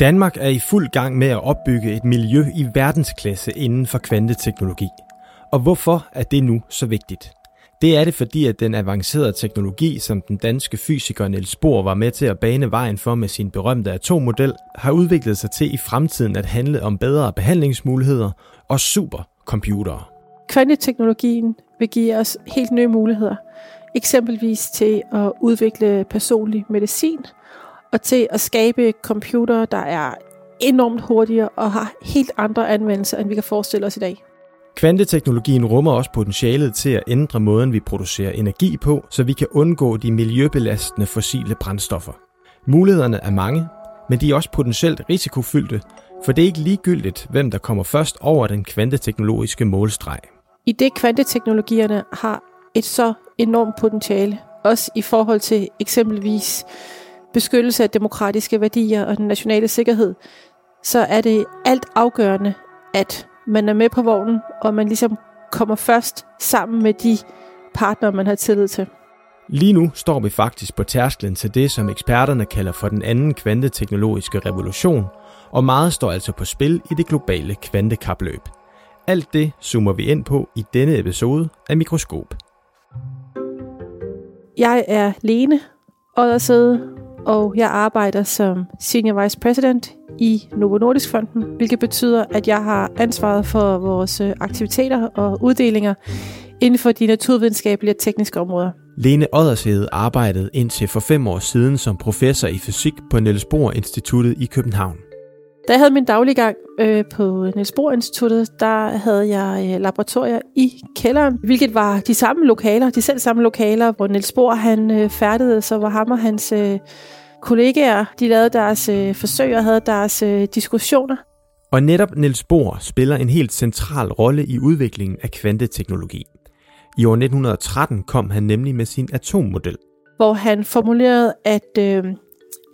Danmark er i fuld gang med at opbygge et miljø i verdensklasse inden for kvanteteknologi. Og hvorfor er det nu så vigtigt? Det er det, fordi at den avancerede teknologi, som den danske fysiker Niels Bohr var med til at bane vejen for med sin berømte atommodel, har udviklet sig til i fremtiden at handle om bedre behandlingsmuligheder og supercomputere. Kvanteteknologien vil give os helt nye muligheder, eksempelvis til at udvikle personlig medicin og til at skabe computere, der er enormt hurtigere og har helt andre anvendelser, end vi kan forestille os i dag. Kvanteteknologien rummer også potentialet til at ændre måden, vi producerer energi på, så vi kan undgå de miljøbelastende fossile brændstoffer. Mulighederne er mange, men de er også potentielt risikofyldte, for det er ikke ligegyldigt, hvem der kommer først over den kvanteteknologiske målstreg. I det kvanteteknologierne har et så enormt potentiale, også i forhold til eksempelvis beskyttelse af demokratiske værdier og den nationale sikkerhed, så er det alt afgørende, at man er med på vognen, og man ligesom kommer først sammen med de partnere, man har tillid til. Lige nu står vi faktisk på tærsklen til det, som eksperterne kalder for den anden kvanteteknologiske revolution, og meget står altså på spil i det globale kvantekapløb. Alt det zoomer vi ind på i denne episode af Mikroskop. Jeg er Lene Oddersæde, og jeg arbejder som Senior Vice President i Novo Nordisk Fonden, hvilket betyder, at jeg har ansvaret for vores øh, aktiviteter og uddelinger inden for de naturvidenskabelige og tekniske områder. Lene Oddershede arbejdede indtil for fem år siden som professor i fysik på Niels Bohr Instituttet i København. Da jeg havde min daglige gang øh, på Niels Bohr Instituttet, der havde jeg øh, laboratorier i kælderen, hvilket var de samme lokaler, de selv samme lokaler, hvor Niels Bohr han øh, færdede, så var ham og hans øh, kollegaer, de lavede deres øh, forsøg og havde deres øh, diskussioner. Og netop Niels Bohr spiller en helt central rolle i udviklingen af kvanteteknologi. I år 1913 kom han nemlig med sin atommodel. Hvor han formulerede, at øh,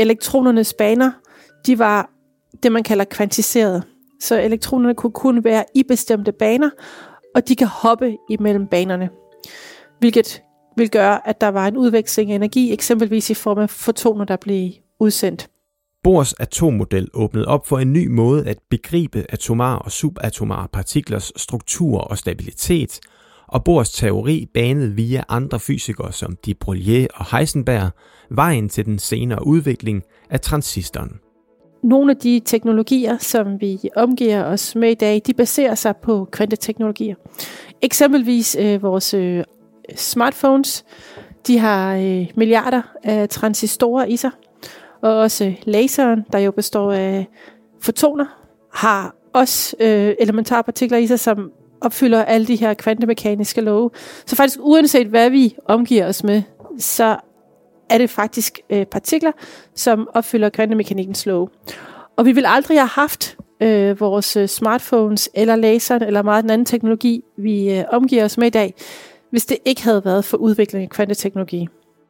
elektronernes baner, de var det, man kalder kvantiseret. Så elektronerne kunne kun være i bestemte baner, og de kan hoppe imellem banerne. Hvilket vil gøre, at der var en udveksling af energi, eksempelvis i form af fotoner, der blev udsendt. Bohrs atommodel åbnede op for en ny måde at begribe atomare og subatomare partiklers struktur og stabilitet, og Bohrs teori banede via andre fysikere som de Broglie og Heisenberg vejen til den senere udvikling af transistoren. Nogle af de teknologier, som vi omgiver os med i dag, de baserer sig på kvanteteknologier. Eksempelvis øh, vores øh, smartphones, de har øh, milliarder af transistorer i sig, og også øh, laseren, der jo består af fotoner, har også øh, elementarpartikler i sig, som opfylder alle de her kvantemekaniske love. Så faktisk uanset hvad vi omgiver os med, så er det faktisk øh, partikler, som opfylder kvantemekanikkens love. Og vi vil aldrig have haft øh, vores øh, smartphones eller laseren eller meget den anden teknologi, vi øh, omgiver os med i dag, hvis det ikke havde været for udvikling af kvanteteknologi.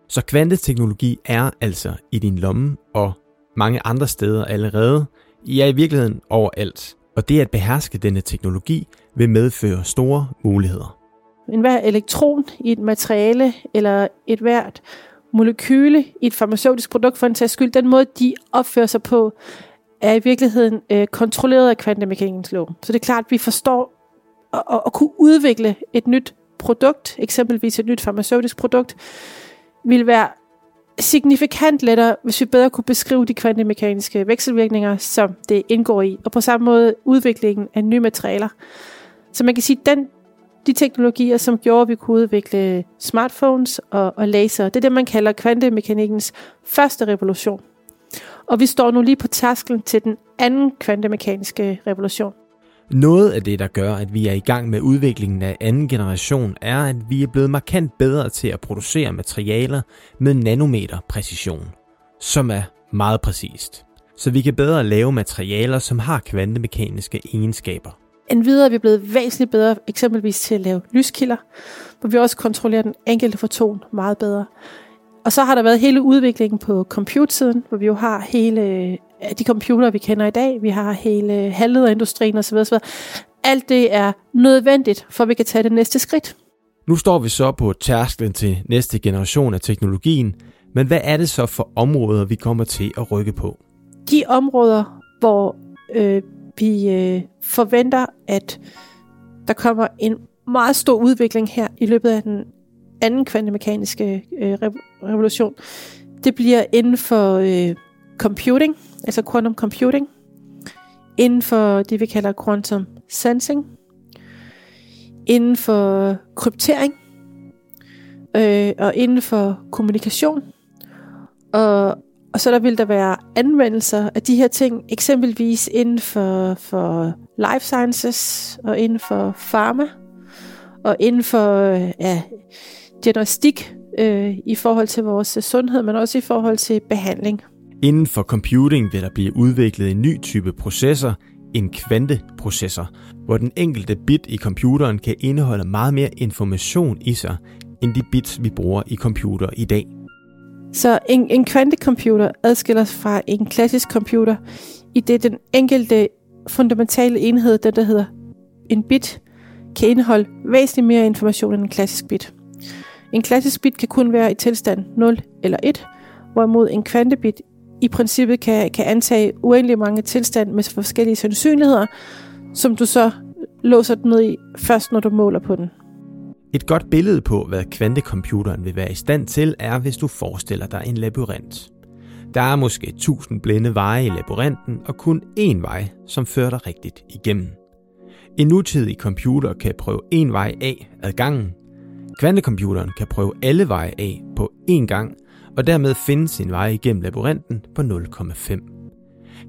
Så kvanteteknologi er altså i din lomme og mange andre steder allerede. Ja, i virkeligheden overalt. Og det at beherske denne teknologi vil medføre store muligheder. En hver elektron i et materiale eller et hvert molekyle i et farmaceutisk produkt for en sags skyld, den måde de opfører sig på, er i virkeligheden øh, kontrolleret af kvantemekanikkens lov. Så det er klart, at vi forstår at, at, at kunne udvikle et nyt produkt, eksempelvis et nyt farmaceutisk produkt, vil være signifikant lettere, hvis vi bedre kunne beskrive de kvantemekaniske vekselvirkninger, som det indgår i, og på samme måde udviklingen af nye materialer. Så man kan sige, at den, de teknologier, som gjorde, at vi kunne udvikle smartphones og, og laser, det er det, man kalder kvantemekanikkens første revolution. Og vi står nu lige på tasken til den anden kvantemekaniske revolution. Noget af det, der gør, at vi er i gang med udviklingen af anden generation, er, at vi er blevet markant bedre til at producere materialer med nanometer præcision, som er meget præcist. Så vi kan bedre lave materialer, som har kvantemekaniske egenskaber. Endvidere er vi blevet væsentligt bedre eksempelvis til at lave lyskilder, hvor vi også kontrollerer den enkelte foton meget bedre. Og så har der været hele udviklingen på computersiden, hvor vi jo har hele de computere, vi kender i dag. Vi har hele halvlederindustrien osv. osv. Alt det er nødvendigt, for at vi kan tage det næste skridt. Nu står vi så på tærsklen til næste generation af teknologien, men hvad er det så for områder, vi kommer til at rykke på? De områder, hvor øh, vi øh, forventer, at der kommer en meget stor udvikling her i løbet af den anden kvantemekaniske øh, revolution. Det bliver inden for øh, computing, altså quantum computing, inden for det, vi kalder quantum sensing, inden for kryptering, øh, og inden for kommunikation. Og, og så der vil der være anvendelser af de her ting, eksempelvis inden for, for life sciences, og inden for pharma, og inden for ja, diagnostik øh, i forhold til vores sundhed, men også i forhold til behandling. Inden for computing vil der blive udviklet en ny type processor, en kvanteprocessor, hvor den enkelte bit i computeren kan indeholde meget mere information i sig, end de bits, vi bruger i computer i dag. Så en, en kvantecomputer adskiller sig fra en klassisk computer, i det den enkelte fundamentale enhed, den der hedder en bit, kan indeholde væsentligt mere information end en klassisk bit. En klassisk bit kan kun være i tilstand 0 eller 1, hvorimod en kvantebit i princippet kan, kan antage uendelig mange tilstande med forskellige sandsynligheder, som du så låser den ned i først, når du måler på den. Et godt billede på, hvad kvantecomputeren vil være i stand til, er, hvis du forestiller dig en labyrint. Der er måske tusind blinde veje i labyrinten, og kun én vej, som fører dig rigtigt igennem. En nutidig computer kan prøve en vej af ad gangen. Kvantecomputeren kan prøve alle veje af på én gang, og dermed finde sin vej igennem labyrinten på 0,5.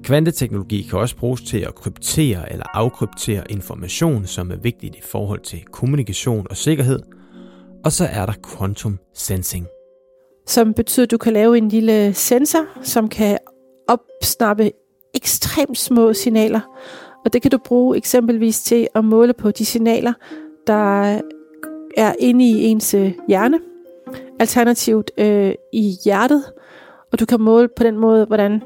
Kvanteteknologi kan også bruges til at kryptere eller afkryptere information, som er vigtigt i forhold til kommunikation og sikkerhed. Og så er der quantum sensing. Som betyder, at du kan lave en lille sensor, som kan opsnappe ekstremt små signaler. Og det kan du bruge eksempelvis til at måle på de signaler, der er inde i ens øh, hjerne alternativt øh, i hjertet, og du kan måle på den måde, hvordan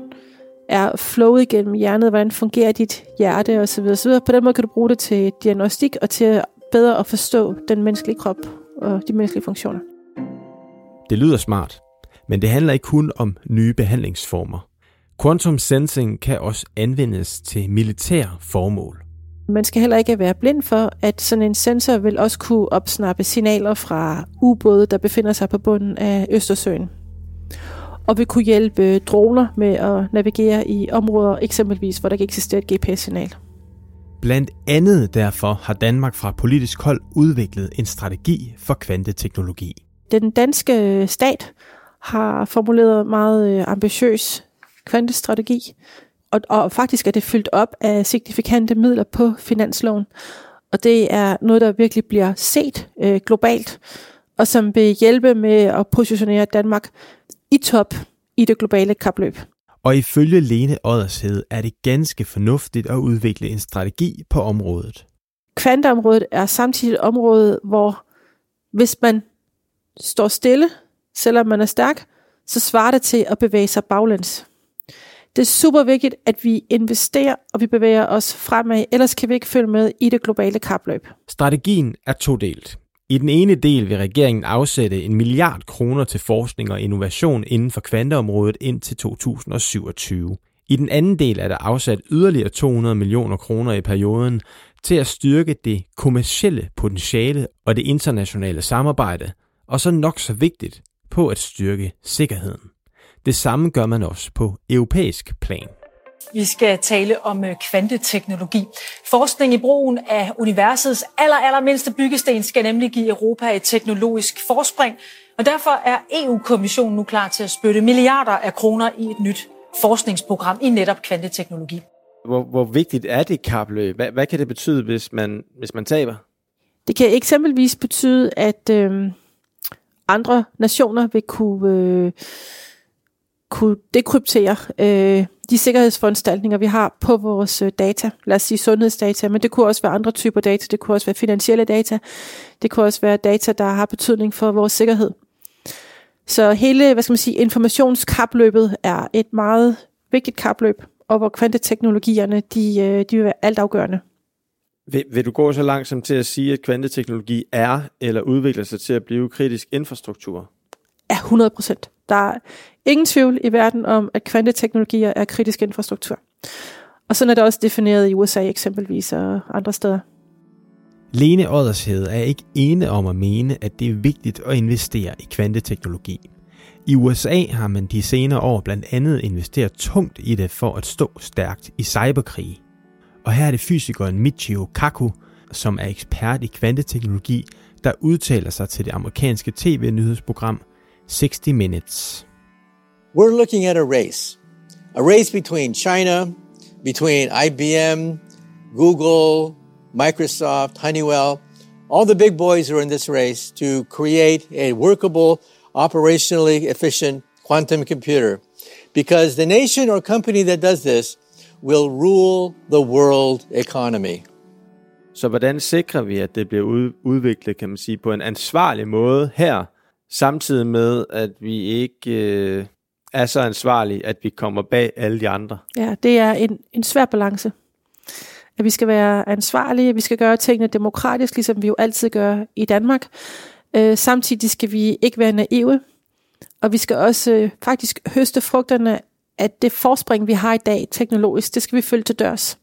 er flowet igennem hjernet, hvordan fungerer dit hjerte osv. osv. På den måde kan du bruge det til diagnostik og til bedre at forstå den menneskelige krop og de menneskelige funktioner. Det lyder smart, men det handler ikke kun om nye behandlingsformer. Quantum sensing kan også anvendes til militære formål. Man skal heller ikke være blind for, at sådan en sensor vil også kunne opsnappe signaler fra ubåde, der befinder sig på bunden af Østersøen. Og vil kunne hjælpe droner med at navigere i områder, eksempelvis hvor der ikke eksisterer et GPS-signal. Blandt andet derfor har Danmark fra politisk hold udviklet en strategi for kvanteteknologi. Den danske stat har formuleret meget øh, ambitiøs kvantestrategi, og, og faktisk er det fyldt op af signifikante midler på finansloven. Og det er noget, der virkelig bliver set øh, globalt, og som vil hjælpe med at positionere Danmark i top i det globale kapløb. Og ifølge Lene Oddershed er det ganske fornuftigt at udvikle en strategi på området. Kvanteområdet er samtidig et område, hvor hvis man står stille, selvom man er stærk, så svarer det til at bevæge sig baglæns. Det er super vigtigt, at vi investerer, og vi bevæger os fremad, ellers kan vi ikke følge med i det globale kapløb. Strategien er todelt. I den ene del vil regeringen afsætte en milliard kroner til forskning og innovation inden for kvanteområdet indtil 2027. I den anden del er der afsat yderligere 200 millioner kroner i perioden til at styrke det kommercielle potentiale og det internationale samarbejde, og så nok så vigtigt på at styrke sikkerheden. Det samme gør man også på europæisk plan. Vi skal tale om øh, kvanteteknologi. Forskning i brugen af universets aller, allermindste byggesten skal nemlig give Europa et teknologisk forspring, og derfor er EU-kommissionen nu klar til at spytte milliarder af kroner i et nyt forskningsprogram i netop kvanteteknologi. Hvor, hvor vigtigt er det kapløb? Hvad, hvad kan det betyde, hvis man, hvis man taber? Det kan eksempelvis betyde, at øh, andre nationer vil kunne... Øh, kunne dekryptere øh, de sikkerhedsforanstaltninger, vi har på vores øh, data. Lad os sige sundhedsdata, men det kunne også være andre typer data. Det kunne også være finansielle data. Det kunne også være data, der har betydning for vores sikkerhed. Så hele, hvad skal man sige, informationskapløbet er et meget vigtigt kapløb, og hvor kvanteteknologierne, de, øh, de vil være altafgørende. Vil, vil du gå så langt som til at sige, at kvanteteknologi er eller udvikler sig til at blive kritisk infrastruktur? 100 procent. Der er ingen tvivl i verden om, at kvanteteknologier er kritisk infrastruktur. Og sådan er det også defineret i USA eksempelvis og andre steder. Lene Oddershede er ikke ene om at mene, at det er vigtigt at investere i kvanteteknologi. I USA har man de senere år blandt andet investeret tungt i det for at stå stærkt i cyberkrig. Og her er det fysikeren Michio Kaku, som er ekspert i kvanteteknologi, der udtaler sig til det amerikanske tv-nyhedsprogram 60 Minutes. We're looking at a race. A race between China, between IBM, Google, Microsoft, Honeywell. All the big boys are in this race to create a workable, operationally efficient quantum computer. Because the nation or company that does this will rule the world economy. Så hvordan sikrer vi, at det bliver udviklet, kan man sige, på en ansvarlig måde her, samtidig med, at vi ikke øh, er så ansvarlige, at vi kommer bag alle de andre? Ja, det er en, en svær balance. At vi skal være ansvarlige, at vi skal gøre tingene demokratisk, ligesom vi jo altid gør i Danmark. Øh, samtidig skal vi ikke være naive, og vi skal også øh, faktisk høste frugterne af det forspring, vi har i dag teknologisk. Det skal vi følge til dørs.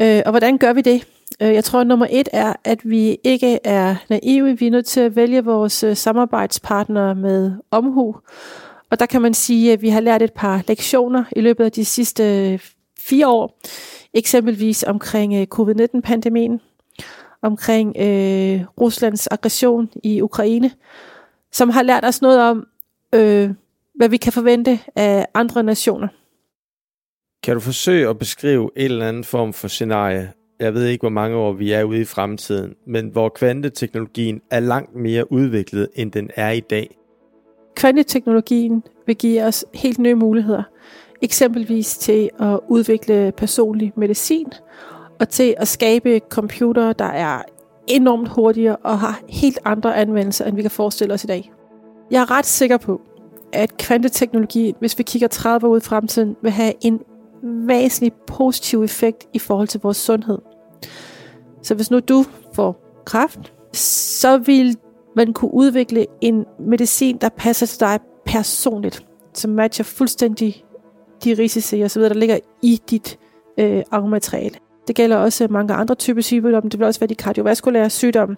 Øh, og hvordan gør vi det? Øh, jeg tror, at nummer et er, at vi ikke er naive. Vi er nødt til at vælge vores øh, samarbejdspartnere med omhu. Og der kan man sige, at vi har lært et par lektioner i løbet af de sidste øh, fire år. Eksempelvis omkring covid-19-pandemien, omkring øh, Ruslands aggression i Ukraine, som har lært os noget om, øh, hvad vi kan forvente af andre nationer. Kan du forsøge at beskrive en eller anden form for scenarie, jeg ved ikke, hvor mange år vi er ude i fremtiden, men hvor kvanteteknologien er langt mere udviklet, end den er i dag. Kvanteteknologien vil give os helt nye muligheder. Eksempelvis til at udvikle personlig medicin, og til at skabe computere, der er enormt hurtigere og har helt andre anvendelser, end vi kan forestille os i dag. Jeg er ret sikker på, at kvanteteknologi, hvis vi kigger 30 år ud i fremtiden, vil have en væsentlig positiv effekt i forhold til vores sundhed. Så hvis nu du får kræft, så vil man kunne udvikle en medicin, der passer til dig personligt, som matcher fuldstændig de risici og så videre, der ligger i dit øh, arvmateriale. Det gælder også mange andre typer sygdomme. Det vil også være de kardiovaskulære sygdomme,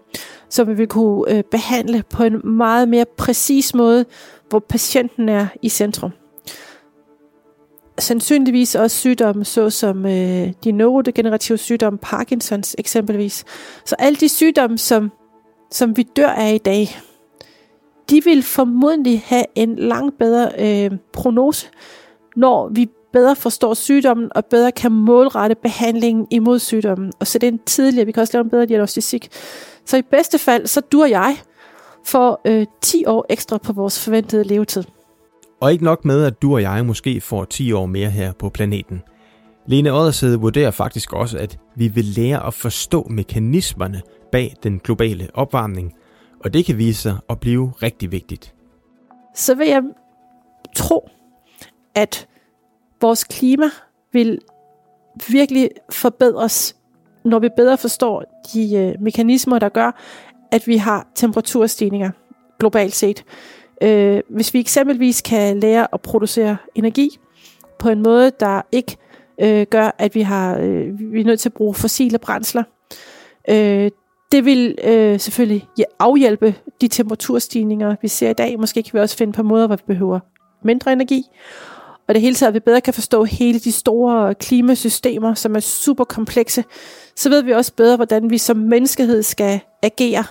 som vi vil kunne øh, behandle på en meget mere præcis måde, hvor patienten er i centrum sandsynligvis også sygdomme, såsom øh, de neurodegenerative sygdomme, Parkinsons eksempelvis. Så alle de sygdomme, som, som vi dør af i dag, de vil formodentlig have en langt bedre øh, prognose, når vi bedre forstår sygdommen og bedre kan målrette behandlingen imod sygdommen og sætte ind tidligere. Vi kan også lave en bedre diagnostik. Så i bedste fald, så du og jeg får øh, 10 år ekstra på vores forventede levetid. Og ikke nok med, at du og jeg måske får 10 år mere her på planeten. Lene Oddersede vurderer faktisk også, at vi vil lære at forstå mekanismerne bag den globale opvarmning, og det kan vise sig at blive rigtig vigtigt. Så vil jeg tro, at vores klima vil virkelig forbedres, når vi bedre forstår de øh, mekanismer, der gør, at vi har temperaturstigninger globalt set. Øh, hvis vi eksempelvis kan lære at producere energi på en måde, der ikke øh, gør, at vi har øh, vi er nødt til at bruge fossile brændsler, øh, det vil øh, selvfølgelig afhjælpe de temperaturstigninger, vi ser i dag. Måske kan vi også finde på måder, hvor vi behøver mindre energi. Og det hele taget, at vi bedre kan forstå hele de store klimasystemer, som er super komplekse, så ved vi også bedre, hvordan vi som menneskehed skal agere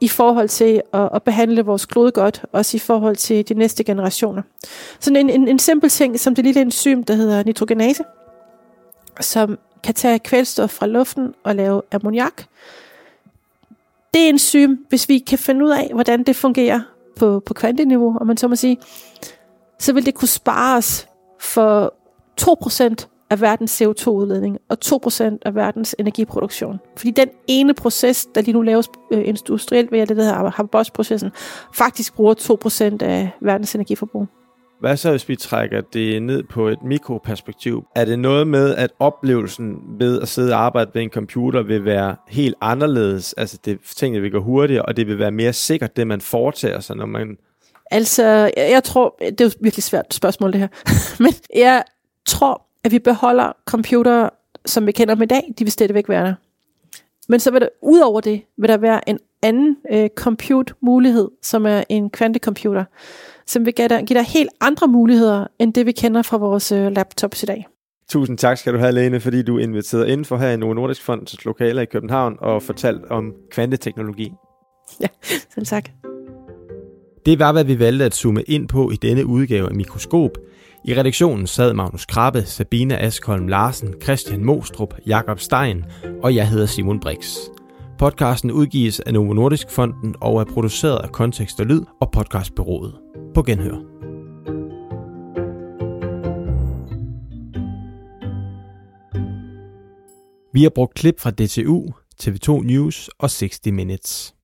i forhold til at, at behandle vores klode godt, også i forhold til de næste generationer. Sådan en, en, en simpel ting, som det lille enzym, der hedder nitrogenase, som kan tage kvælstof fra luften og lave ammoniak. Det enzym, hvis vi kan finde ud af, hvordan det fungerer på, på kvanteniveau, om man så må sige, så vil det kunne spare os for 2% af verdens CO2-udledning og 2% af verdens energiproduktion. Fordi den ene proces, der lige nu laves øh, industrielt ved det, der hedder Haber-Bosch-processen, faktisk bruger 2% af verdens energiforbrug. Hvad så, hvis vi trækker det ned på et mikroperspektiv? Er det noget med, at oplevelsen ved at sidde og arbejde ved en computer vil være helt anderledes? Altså, det, tingene vil gå hurtigere, og det vil være mere sikkert, det man foretager sig, når man... Altså, jeg tror, det er jo virkelig svært spørgsmål, det her. Men jeg tror, at vi beholder computere, som vi kender dem i dag, de vil stadigvæk være der. Men så vil der, ud over det, vil der være en anden øh, compute-mulighed, som er en kvantecomputer, som vil give dig, give dig helt andre muligheder, end det vi kender fra vores øh, laptops i dag. Tusind tak skal du have, Lene, fordi du inviterede ind for her i Novo Nordisk Fonds lokaler i København og fortalt om kvanteteknologi. Ja, selv tak. Det var, hvad vi valgte at zoome ind på i denne udgave af Mikroskop. I redaktionen sad Magnus Krabbe, Sabine Askholm Larsen, Christian Mostrup, Jakob Stein og jeg hedder Simon Brix. Podcasten udgives af Novo Nordisk Fonden og er produceret af Kontekst og Lyd og podcastbyrået. På genhør. Vi har brugt klip fra DTU, TV2 News og 60 Minutes.